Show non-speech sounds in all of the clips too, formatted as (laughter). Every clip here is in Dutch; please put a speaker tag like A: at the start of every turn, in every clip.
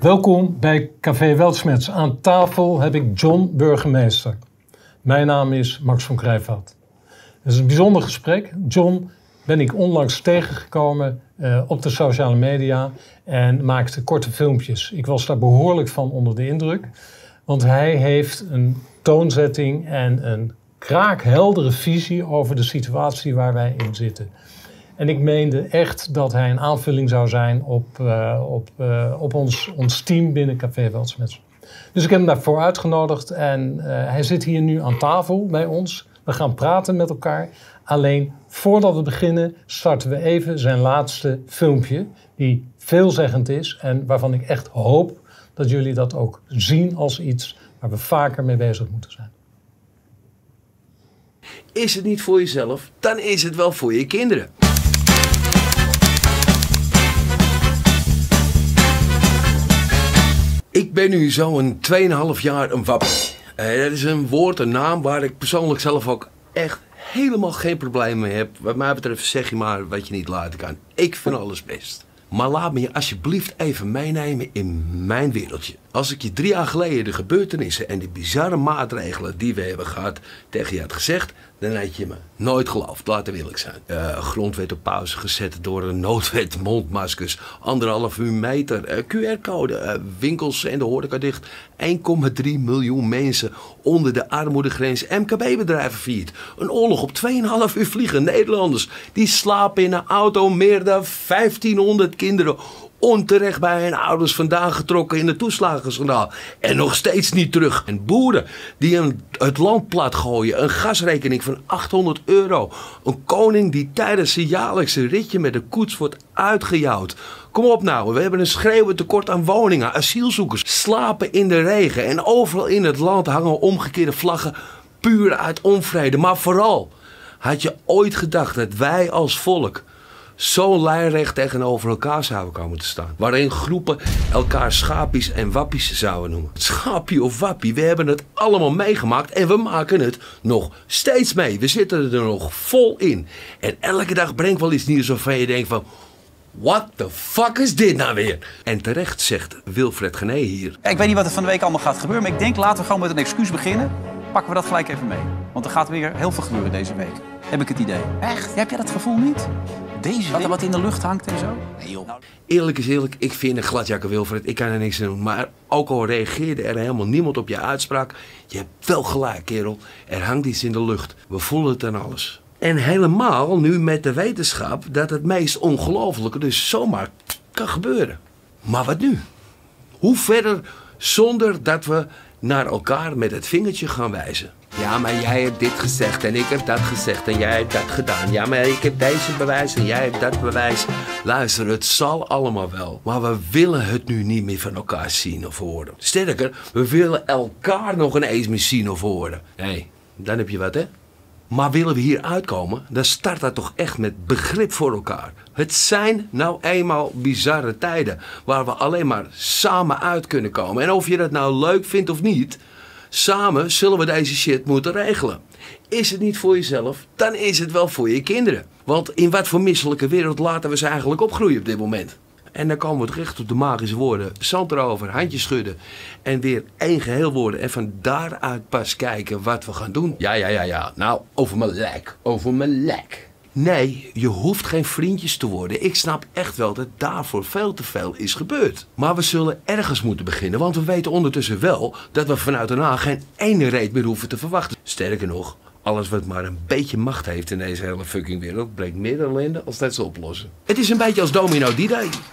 A: Welkom bij Café Weltsmets. Aan tafel heb ik John Burgemeester. Mijn naam is Max van Krijveld. Het is een bijzonder gesprek. John ben ik onlangs tegengekomen uh, op de sociale media en maakte korte filmpjes. Ik was daar behoorlijk van onder de indruk, want hij heeft een toonzetting en een kraakheldere visie over de situatie waar wij in zitten. En ik meende echt dat hij een aanvulling zou zijn op, uh, op, uh, op ons, ons team binnen Café Weltsmets. Dus ik heb hem daarvoor uitgenodigd en uh, hij zit hier nu aan tafel bij ons. We gaan praten met elkaar. Alleen voordat we beginnen starten we even zijn laatste filmpje, die veelzeggend is en waarvan ik echt hoop dat jullie dat ook zien als iets waar we vaker mee bezig moeten zijn.
B: Is het niet voor jezelf, dan is het wel voor je kinderen. Ik ben nu zo'n 2,5 jaar een wap. Uh, dat is een woord, een naam waar ik persoonlijk zelf ook echt helemaal geen probleem mee heb. Wat mij betreft zeg je maar wat je niet laten kan. Ik vind alles best. Maar laat me je alsjeblieft even meenemen in mijn wereldje. Als ik je drie jaar geleden de gebeurtenissen en de bizarre maatregelen die we hebben gehad tegen je had gezegd, dan had je me nooit geloofd. Laten we eerlijk zijn. Uh, grondwet op pauze gezet door een noodwet, (laughs) mondmaskers, anderhalf uur meter, uh, QR-code, uh, winkels en de horeca dicht. 1,3 miljoen mensen onder de armoedegrens MKB-bedrijven viert. Een oorlog op 2,5 uur vliegen. Nederlanders die slapen in een auto. Meer dan 1500 kinderen onterecht bij hun ouders vandaan getrokken in de toeslagenschandaal. En nog steeds niet terug. En boeren die een, het land plat gooien. Een gasrekening van 800 euro. Een koning die tijdens zijn jaarlijkse ritje met de koets wordt uitgejouwd. Kom op nou, we hebben een schreeuwend tekort aan woningen. Asielzoekers slapen in de regen. En overal in het land hangen omgekeerde vlaggen. Puur uit onvrede. Maar vooral, had je ooit gedacht dat wij als volk zo lijnrecht tegenover elkaar zouden komen te staan. Waarin groepen elkaar schapies en wappies zouden noemen. Schapie of wappie, we hebben het allemaal meegemaakt en we maken het nog steeds mee. We zitten er nog vol in. En elke dag brengt wel iets nieuws waarvan je denkt van... What the fuck is dit nou weer? En terecht zegt Wilfred Gené hier.
C: Ik weet niet wat er van de week allemaal gaat gebeuren, maar ik denk laten we gewoon met een excuus beginnen. Pakken we dat gelijk even mee. Want er gaat weer heel veel gebeuren deze week. Heb ik het idee. Echt? heb jij dat gevoel niet? Deze er wat in de lucht hangt en zo?
B: Nee, joh. Eerlijk is eerlijk, ik vind een gladjakke Wilfred. Ik kan er niks aan doen. Maar ook al reageerde er helemaal niemand op je uitspraak. Je hebt wel gelijk, kerel. Er hangt iets in de lucht. We voelen het aan alles. En helemaal nu met de wetenschap dat het meest ongelofelijke dus zomaar kan gebeuren. Maar wat nu? Hoe verder zonder dat we naar elkaar met het vingertje gaan wijzen? Ja, maar jij hebt dit gezegd en ik heb dat gezegd en jij hebt dat gedaan. Ja, maar ik heb deze bewijs en jij hebt dat bewijs. Luister, het zal allemaal wel. Maar we willen het nu niet meer van elkaar zien of horen. Sterker, we willen elkaar nog eens meer zien of horen. Hé, hey, dan heb je wat, hè? Maar willen we hier uitkomen, dan start dat toch echt met begrip voor elkaar. Het zijn nou eenmaal bizarre tijden waar we alleen maar samen uit kunnen komen. En of je dat nou leuk vindt of niet, Samen zullen we deze shit moeten regelen. Is het niet voor jezelf, dan is het wel voor je kinderen. Want in wat voor misselijke wereld laten we ze eigenlijk opgroeien op dit moment? En dan komen we terecht op de magische woorden. Zand erover, handjes schudden. En weer één geheel worden. En van daaruit pas kijken wat we gaan doen. Ja, ja, ja, ja. Nou, over mijn lek. Over mijn lek. Nee, je hoeft geen vriendjes te worden. Ik snap echt wel dat daarvoor veel te veel is gebeurd. Maar we zullen ergens moeten beginnen, want we weten ondertussen wel dat we vanuit Den Haag geen ene reet meer hoeven te verwachten. Sterker nog, alles wat maar een beetje macht heeft in deze hele fucking wereld brengt meer ellende als dat ze oplossen. Het is een beetje als domino die.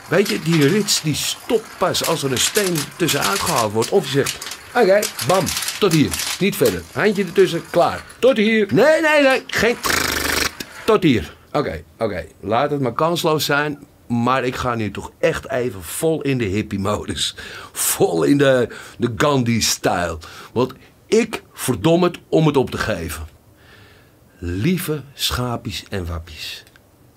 B: Weet je, die rits die stopt pas als er een steen tussenuit gehaald wordt. Of je zegt, oké, bam, tot hier, niet verder. Handje ertussen, klaar. Tot hier. Nee, nee, nee, geen tot hier. Oké, oké. Laat het maar kansloos zijn. Maar ik ga nu toch echt even vol in de hippie-modus. Vol in de, de Gandhi-stijl. Want ik verdom het om het op te geven. Lieve schapies en wappies.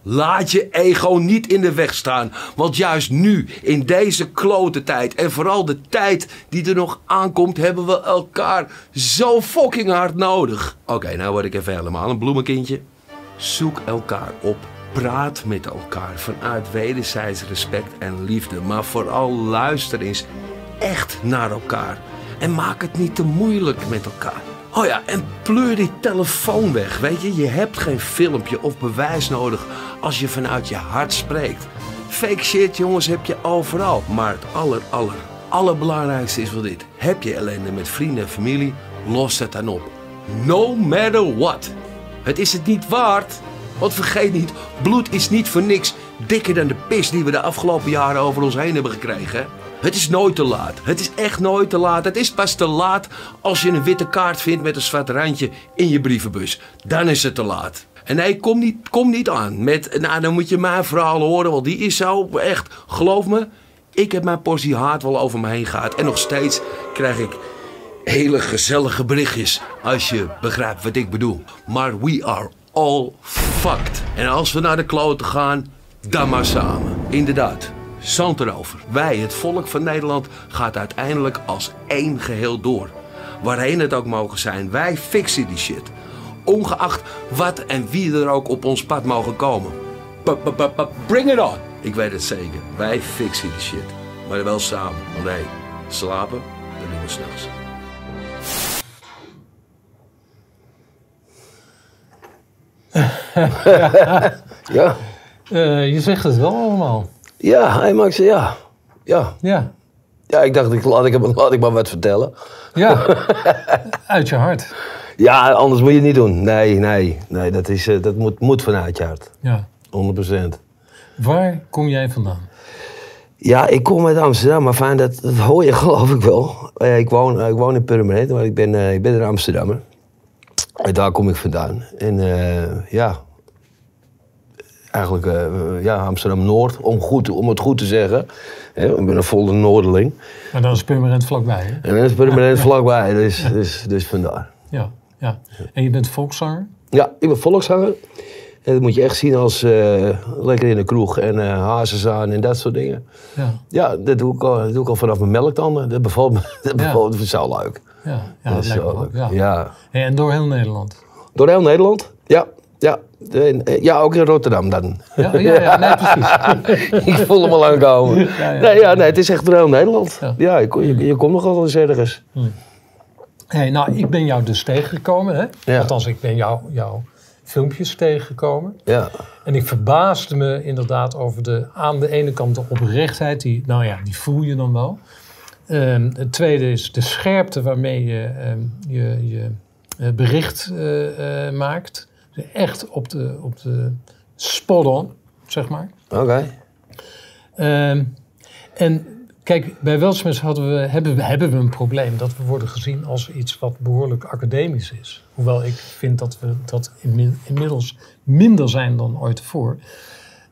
B: Laat je ego niet in de weg staan. Want juist nu, in deze klote tijd en vooral de tijd die er nog aankomt, hebben we elkaar zo fucking hard nodig. Oké, nou word ik even helemaal een bloemenkindje. Zoek elkaar op
D: Praat met elkaar vanuit wederzijds respect en liefde. Maar vooral luister eens echt naar elkaar. En maak het niet te moeilijk met elkaar. Oh ja, en pleur die telefoon weg. Weet je, je hebt geen filmpje of bewijs nodig als je vanuit je hart spreekt. Fake shit, jongens, heb je overal. Maar het aller, aller, allerbelangrijkste is wel dit. Heb je ellende met vrienden en familie, los het dan op. No matter what. Het is het niet waard. Want vergeet niet, bloed is niet voor niks dikker dan de pis die we de afgelopen jaren over ons heen hebben gekregen. Het is nooit te laat. Het is echt nooit te laat. Het is pas te laat als je een witte kaart vindt met een zwart randje in je brievenbus. Dan is het te laat. En nee, kom niet, kom niet aan met, nou dan moet je mijn verhaal horen, want die is zo echt, geloof me, ik heb mijn portie haat wel over me heen gehad. En nog steeds krijg ik hele gezellige berichtjes, als je begrijpt wat ik bedoel. Maar we are all fucked. En als we naar de kloten gaan, dan maar samen. Inderdaad, zand erover. Wij, het volk van Nederland, gaat uiteindelijk als één geheel door. Waarheen het ook mogen zijn, wij fixen die shit. Ongeacht wat en wie er ook op ons pad mogen komen. Bring it on! Ik weet het zeker, wij fixen die shit. Maar wel samen. Want nee, slapen, dat doen we. (laughs)
B: Ja,
A: Eh, je zegt het wel allemaal.
B: ja, hij maakt ze, ja. Ja,
A: Ja.
B: ja ik dacht, ik, laat, ik, laat ik maar wat vertellen.
A: Ja. (laughs) Uit je hart.
B: Ja, anders moet je het niet doen. Nee, nee, nee, dat, is, eh, dat moet, moet vanuit je hart.
A: Ja.
B: 100%.
A: Waar kom jij vandaan?
B: Ja, ik kom uit Amsterdam, maar fijn, dat, dat hoor je (laughs) geloof ik wel. Eh, ik, woon, ik woon in Purmerend, maar ik ben, ik ben een Amsterdammer. En daar kom ik vandaan. En ja, eigenlijk eh, ja, Amsterdam-Noord, om, goed, om het goed te zeggen. Hè, ik ben een volle Noorderling.
A: Maar dan is Purmerend vlakbij, hè?
B: En dan is Purmerend (laughs) vlakbij, dus, dus, dus vandaar.
A: Ja. ja. En je bent volkszanger?
B: Ja, ik ben volkszanger. En dat moet je echt zien als eh, lekker in de kroeg en hazes aan en dat soort dingen.
A: Ja.
B: Ja, dat doe ik al, dat doe ik al vanaf mijn melktanden. Dat bevalt me, (laughs) dat bevalt me zo leuk.
A: Ja, ja dat
B: is zo leuk.
A: Ja.
B: Ja.
A: En door heel Nederland?
B: Door heel Nederland? Ja, ja. Eh, ja, ook in Rotterdam dan.
A: Ja, ja, ja nee, precies. (laughs)
B: ik voel hem al aankomen.
A: Ja, ja.
B: Nee, ja, nee, het is echt heel Nederland.
A: Ja.
B: Je, je, je komt nogal eens ergens.
A: Hey, nou, ik ben jou dus tegengekomen, hè? Althans, ik ben jou, jouw filmpjes tegengekomen.
B: Ja,
A: En ik verbaasde me inderdaad over de, aan de ene kant de oprechtheid, die, nou ja, die voel je dan wel. Ehm, het tweede is de scherpte waarmee je ehm, je, je eh, bericht eh, maakt. Echt op de, op de spot on, zeg maar.
B: oké.
A: Ehm, en kijk, bij Weltsmets hadden we, hebben, we, hebben we een probleem dat we worden gezien als iets wat behoorlijk academisch is. Hoewel ik vind dat we dat inmi- inmiddels minder zijn dan ooit tevoren.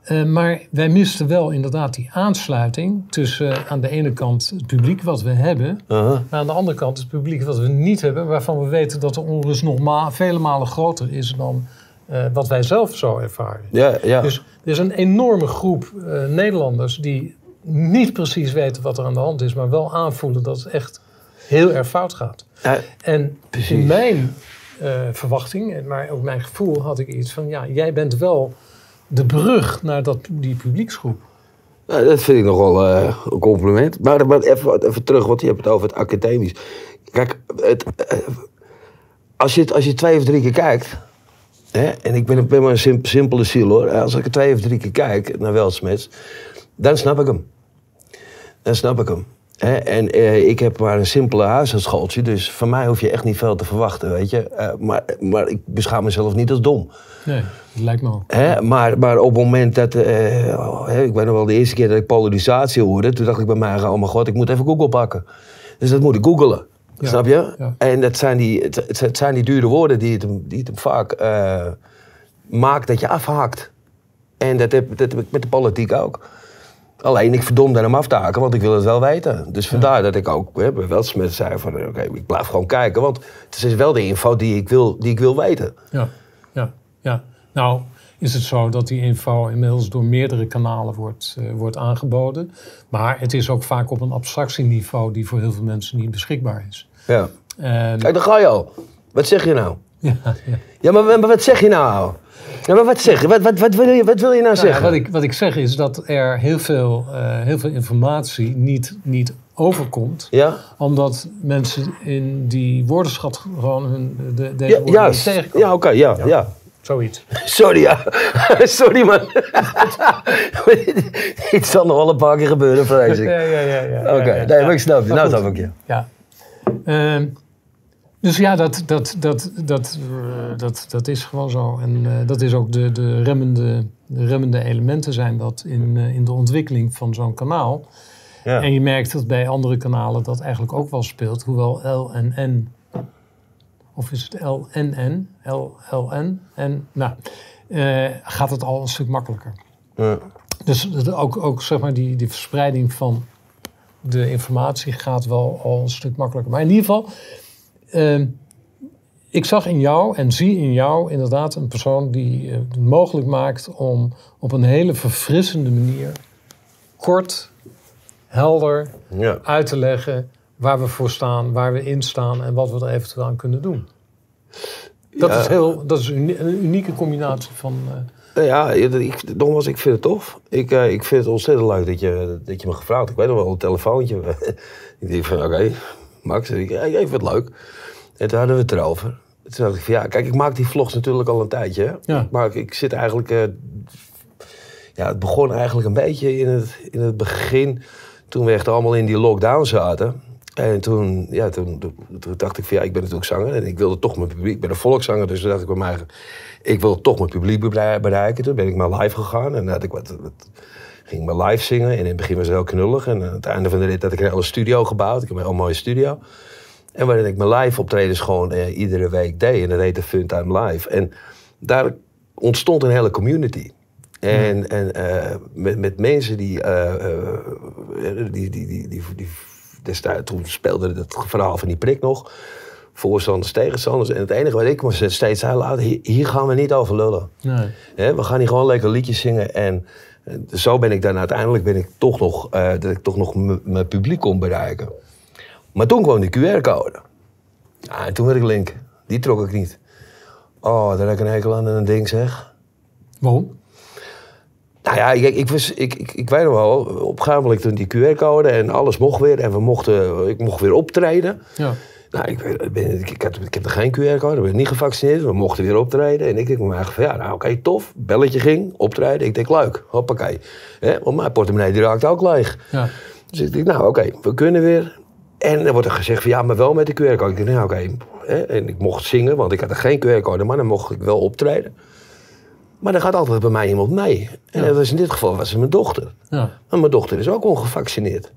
A: Eh, maar wij misten wel inderdaad die aansluiting tussen eh, aan de ene kant het publiek wat we hebben, maar aan de andere kant het publiek wat we niet hebben, waarvan we weten dat de onrust nog ma vele malen groter is dan eh, wat wij zelf zo ervaren.
B: Ja, ja.
A: Dus er is een enorme groep Nederlanders die niet precies weten wat er aan de hand is, maar wel aanvoelen dat het echt heel erg fout gaat.
B: Ja,
A: En
B: Precies.
A: in mijn verwachting, en maar ook mijn gevoel, had ik iets van: ja, jij bent wel de brug naar dat, die publieksgroep.
B: Nou, dat vind ik nogal eh, een compliment. Maar, maar even, even terug, want je hebt het over het academisch. Kijk, het, eh, als, je, als je twee of drie keer kijkt... Hè, en ik ben, ben maar een simp- simpele ziel hoor. Als ik twee of drie keer kijk naar Weltsmets... dan snap ik hem. Dan snap ik hem. En eh, ik heb maar een simpele huisartsschooltje... dus van mij hoef je echt niet veel te verwachten, weet je. Eh, maar, maar ik beschouw mezelf niet als dom.
A: Nee, dat lijkt me.
B: Hè, maar, maar op het moment dat, eh, oh, ik weet nog wel de eerste keer dat ik polarisatie hoorde, toen dacht ik bij mij, oh mijn god, ik moet even Google pakken. Dus dat moet ik googelen.
A: Ja,
B: Snap je?
A: ja.
B: En dat zijn die, het, zijn die dure woorden die het, hem- die het hem vaak maakt dat je afhaakt. En dat heb, dat heb ik met de politiek ook. Alleen ik verdomde hem af te haken, want ik wil het wel weten. Dus vandaar dat ik ook hè, bij Weltsmet zei van, oké, ik blijf gewoon kijken. Want het is wel de info die ik wil, die ik wil weten.
A: Ja, ja, ja. Nou, is het zo dat die info inmiddels door meerdere kanalen wordt, eh, wordt aangeboden. Maar het is ook vaak op een abstractieniveau die voor heel veel mensen niet beschikbaar is.
B: Ja.
A: En,
B: Kijk, daar ga je al. Wat zeg je nou?
A: Ja, ja.
B: Ja, maar, maar wat zeg je nou? Ja, maar wat zeg je? Wat, wat, wat, wil, je, wat wil je nou
A: Nou ja,
B: zeggen?
A: wat, ik, wat ik zeg is dat er heel veel, eh, heel veel informatie niet, niet overkomt.
B: Ja?
A: Omdat mensen in die woordenschat gewoon hun, de, deze
B: Ja,
A: woorden
B: juist.
A: niet tegenkomen.
B: Ja, oké, ja, ja.
A: Zoiets. (laughs)
B: Sorry, ja. (laughs) Sorry, man. (laughs) Dit zal nog wel een paar keer gebeuren, vrees ik.
A: Ja, ja, ja. ja,
B: Oké,
A: ja, ja.
B: nee, maar ik snap je. Nou snap ik je.
A: Ja. Ehm, dus ja, dat, dat, dat, dat, eh, dat, dat is gewoon zo. En eh, dat is ook de, de, remmende, de remmende elementen zijn dat in, eh, in de ontwikkeling van zo'n kanaal.
B: Ja.
A: En je merkt dat bij andere kanalen dat eigenlijk ook wel speelt. Hoewel L en N, of is het LNN, LLN, en nou, gaat het al een stuk makkelijker.
B: Ja.
A: Dus ook, ook zeg maar die, die verspreiding van de informatie gaat wel al een stuk makkelijker. Maar in ieder geval, ehm, ik zag in jou en zie in jou inderdaad een persoon die eh, het mogelijk maakt om op een hele verfrissende manier kort, helder
B: Ja.
A: uit te leggen waar we voor staan, waar we in staan en wat we er eventueel aan kunnen doen. Dat
B: Ja.
A: is, heel, dat is een, uni- een unieke combinatie van. eh,
B: Ja, ik, nogmaals, ik vind het tof. Ik, eh, ik vind het ontzettend leuk dat je, dat je me gevraagd hebt. Ik weet nog wel, een telefoontje. (laughs) ik denk van, oké, Max, ik, hey, even wat leuk. En toen hadden we het erover. Toen dacht ik van, ja, kijk, ik maak die vlogs natuurlijk al een tijdje.
A: Ja.
B: Maar ik, ik zit eigenlijk... eh, ja, het begon eigenlijk een beetje in het, in het begin... toen we echt allemaal in die lockdown zaten. En toen, ja, toen, dacht ik van, ja, ik ben natuurlijk zanger. En ik wilde toch mijn publiek... Ik ben een volkszanger, dus toen dacht ik bij mij... Ik wil toch mijn publiek bereik- bereiken. Toen ben ik maar live gegaan. En had ik wat, wat, ging ik maar live zingen. En in het begin was het heel knullig. En aan het einde van de rit had ik een hele studio gebouwd. Ik heb een heel mooie studio. En waarin ik mijn live optredens gewoon eh, iedere week deed. En dat heette Funtime Live. En daar ontstond een hele community. En, en eh, met, met mensen die, eh, eh, die, die, die, die, die destijds, toen speelde het verhaal van die prik nog. Voorstanders, tegenstanders. En het enige wat ik me steeds zei, hier, hier gaan we niet over lullen.
A: nee.
B: We gaan hier gewoon lekker liedjes zingen. En eh, zo ben ik dan uiteindelijk ben ik toch nog, eh, dat ik toch nog mijn publiek kon bereiken. Maar toen kwam die QR-code. En toen werd ik link. Die trok ik niet. Oh, daar heb ik een hekel aan en een ding zeg.
A: Waarom?
B: Nou ja, ik, ik, was, ik, ik, ik weet nog wel, op een gegeven moment toen die QR-code en alles mocht weer. En we mochten, ik mocht weer optreden.
A: Ja.
B: Nou, ik, ik ben, ik, ik, had, ik heb er geen QR-code, ik ben niet gevaccineerd. We mochten weer optreden. En ik denk mij van, ja, nou oké, tof. Belletje ging, optreden. Ik denk, leuk, hoppakee. Hè, want mijn portemonnee die raakte ook leeg.
A: Ja.
B: Dus ik denk, nou oké, we kunnen weer. En dan wordt er gezegd van, ja, maar wel met de QR-code. Ik denk, nou oké. En ik mocht zingen, want ik had er geen QR-code. Maar dan mocht ik wel optreden. Maar dan gaat altijd bij mij iemand mee. En
A: Ja.
B: dat was in dit geval was het mijn dochter.
A: Ja.
B: Maar mijn dochter is ook ongevaccineerd.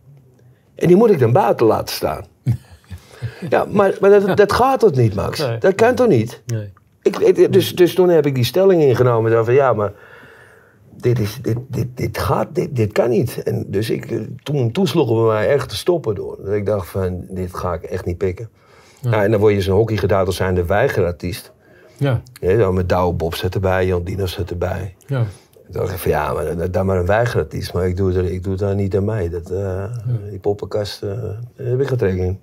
B: En die moet ik dan buiten laten staan. (laughs) (laughs) Ja, maar, maar dat, dat gaat toch niet, Max?
A: Nee.
B: Dat kan toch niet?
A: Nee.
B: Ik, dus, dus toen heb ik die stelling ingenomen. Van, ja, maar dit, is, dit, dit, dit gaat, dit, dit kan niet. En dus ik, eh, toen, toen sloegen we mij echt te stoppen door. Dat ik dacht van, dit ga ik echt niet pikken. Ja. en dan word je zo'n hockeygedaald zijn de weigerartiest.
A: Ja.
B: Ja, dan met Douwe Bob zit erbij, Jan Dino zit erbij.
A: Ja.
B: Toen dacht ik van ja, maar dat- dat maar een weigerartiest. Maar ik doe, er, ik doe daar niet aan mee. Dat, eh, Die poppenkast, daar heb ik geen.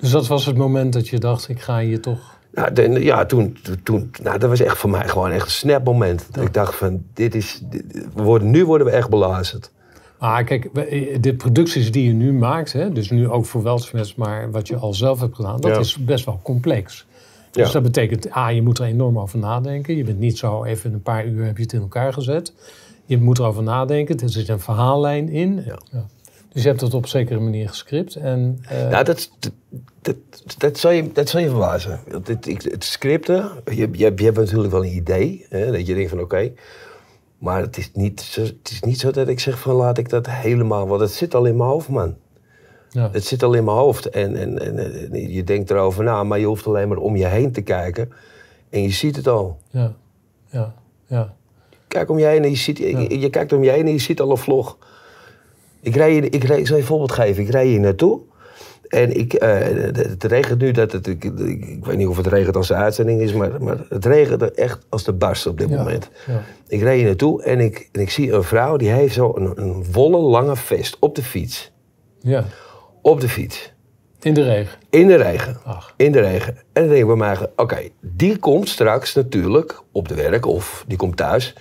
A: Dus dat was het moment dat je dacht, ik ga hier toch...
B: Nou, de- ja, toen, toen, nou, dat was echt voor mij gewoon echt een snapmoment. Dat Ik dacht van, dit is, dit- we worden, nu worden we echt belazerd.
A: Ah, kijk, we- de producties die je nu maakt, hè, dus nu ook voor Weltsmets, maar wat je al zelf hebt gedaan, dat
B: Ja.
A: is best wel complex. Dus dat betekent, ah, je moet er enorm over nadenken. Je bent niet zo even een paar uur heb je het in elkaar gezet. Je moet erover nadenken. Er zit een verhaallijn in. Ja. Dus je hebt het op een zekere manier gescript. En, eh,
B: Nou, dat, dat, dat, dat, zal je, dat zal je verbazen. Het, ik- het scripten, je, je, hebt- je hebt natuurlijk wel een idee. Hè, dat je denkt van oké. maar het is, niet zo, het is niet zo dat ik zeg van laat ik dat helemaal... Want het zit al in mijn hoofd, man.
A: ja.
B: Het zit al in mijn hoofd. En, en, en, en je denkt erover na, maar je hoeft alleen maar om je heen te kijken. En je ziet het al.
A: ja, ja, ja.
B: Kijk om je heen en je ziet... Je, je kijkt om je heen en je ziet al een vlog. Ik, rij, hier- ik, rij, ik zal je een voorbeeld geven. Ik rij hier naartoe. En ik, eh, het regent nu, dat het, ik, ik, weet niet of het regent als de uitzending is, maar, maar het regent er echt als de barst op dit
A: Ja,
B: moment.
A: ja.
B: Ik rijd hier naartoe en ik, en ik zie een vrouw die heeft zo een, een wollen lange vest op de fiets.
A: ja.
B: Op de fiets.
A: In de regen.
B: In de regen.
A: Ach.
B: In de regen. En dan denk ik bij mij, oké, die komt straks natuurlijk op de werk of die komt thuis.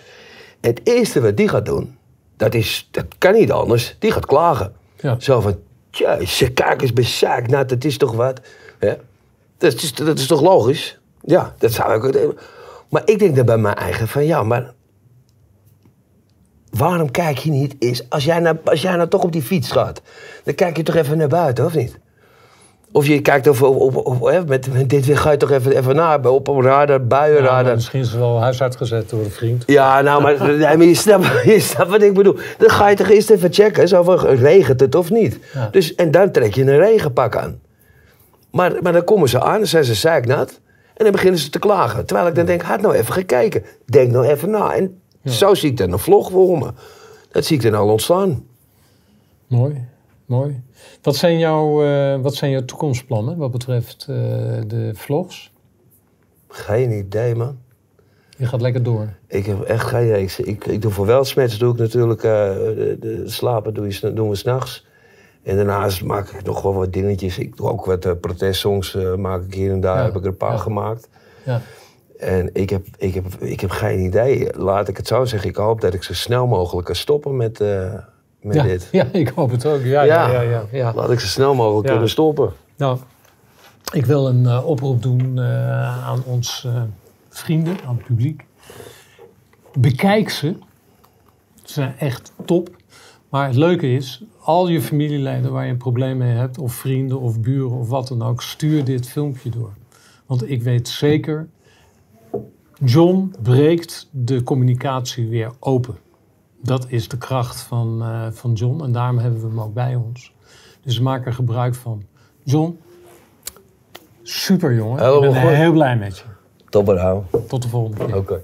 B: Het eerste wat die gaat doen, dat, is, dat kan niet anders, die gaat klagen.
A: Ja.
B: Zo van, jezus, kijk eens bezaakt, nou dat is toch wat. Dat, is, dat is toch logisch? Ja, dat zou ik ook... Maar ik denk dan bij mijn eigen van, ja, maar... Waarom kijk je niet eens, als jij, nou, als jij nou toch op die fiets gaat, dan kijk je toch even naar buiten, of niet? Of je kijkt of, op- hè, met, met dit weer ga je toch even, even naar, op een radar,
A: Ja,
B: buienradar.
A: misschien is ze wel huis uitgezet door een vriend.
B: Ja, nou, maar, (laughs) nee, maar je, snapt, (laughs) je snapt wat ik bedoel. Dan ga je toch eerst even checken, zo van, regent het of niet?
A: Ja.
B: Dus, en dan trek je een regenpak aan. Maar, maar dan komen ze aan, dan zijn ze zeiknat. En dan beginnen ze te klagen. Terwijl ik dan denk, had nou even gekeken. Denk nou even na. En zo zie ik dan een vlog voor me. Dat zie ik dan al ontstaan.
A: Mooi, mooi. Wat zijn, jouw, eh, wat zijn jouw toekomstplannen wat betreft eh, de vlogs?
B: Geen idee, man.
A: Je gaat lekker door.
B: Ik heb echt geen idee. Ik, ik, ik doe voor Weltsmets doe ik natuurlijk eh, de, de slapen doe je, doen we s'nachts. En daarnaast maak ik nog wel wat dingetjes. Ik doe ook wat protestsongs maak ik hier en daar.
A: Ja,
B: Heb ik er een paar
A: ja.
B: gemaakt.
A: Ja.
B: En ik heb, ik, heb, ik heb geen idee. Laat ik het zo zeggen. Ik hoop dat ik zo snel mogelijk kan stoppen met, met
A: Ja,
B: dit. (laughs)
A: ja, ik hoop het ook. Ja, ja, ja. ja, ja.
B: Laat ik zo snel mogelijk kunnen stoppen.
A: Nou, ik wil een eh, oproep doen eh, aan ons eh, vrienden, aan het publiek. Bekijk ze. Ze zijn echt top. Maar het leuke is, al je familieleden waar je een probleem mee hebt, of vrienden of buren of wat dan ook, stuur dit filmpje door. Want ik weet zeker, John breekt de communicatie weer open. Dat is de kracht van, eh, van John en daarom hebben we hem ook bij ons. Dus maak er gebruik van. John, super jongen. Ik
B: Helemaal
A: ben
B: goed.
A: heel blij met je.
B: Topper, hou.
A: Tot de volgende keer.
B: Oké.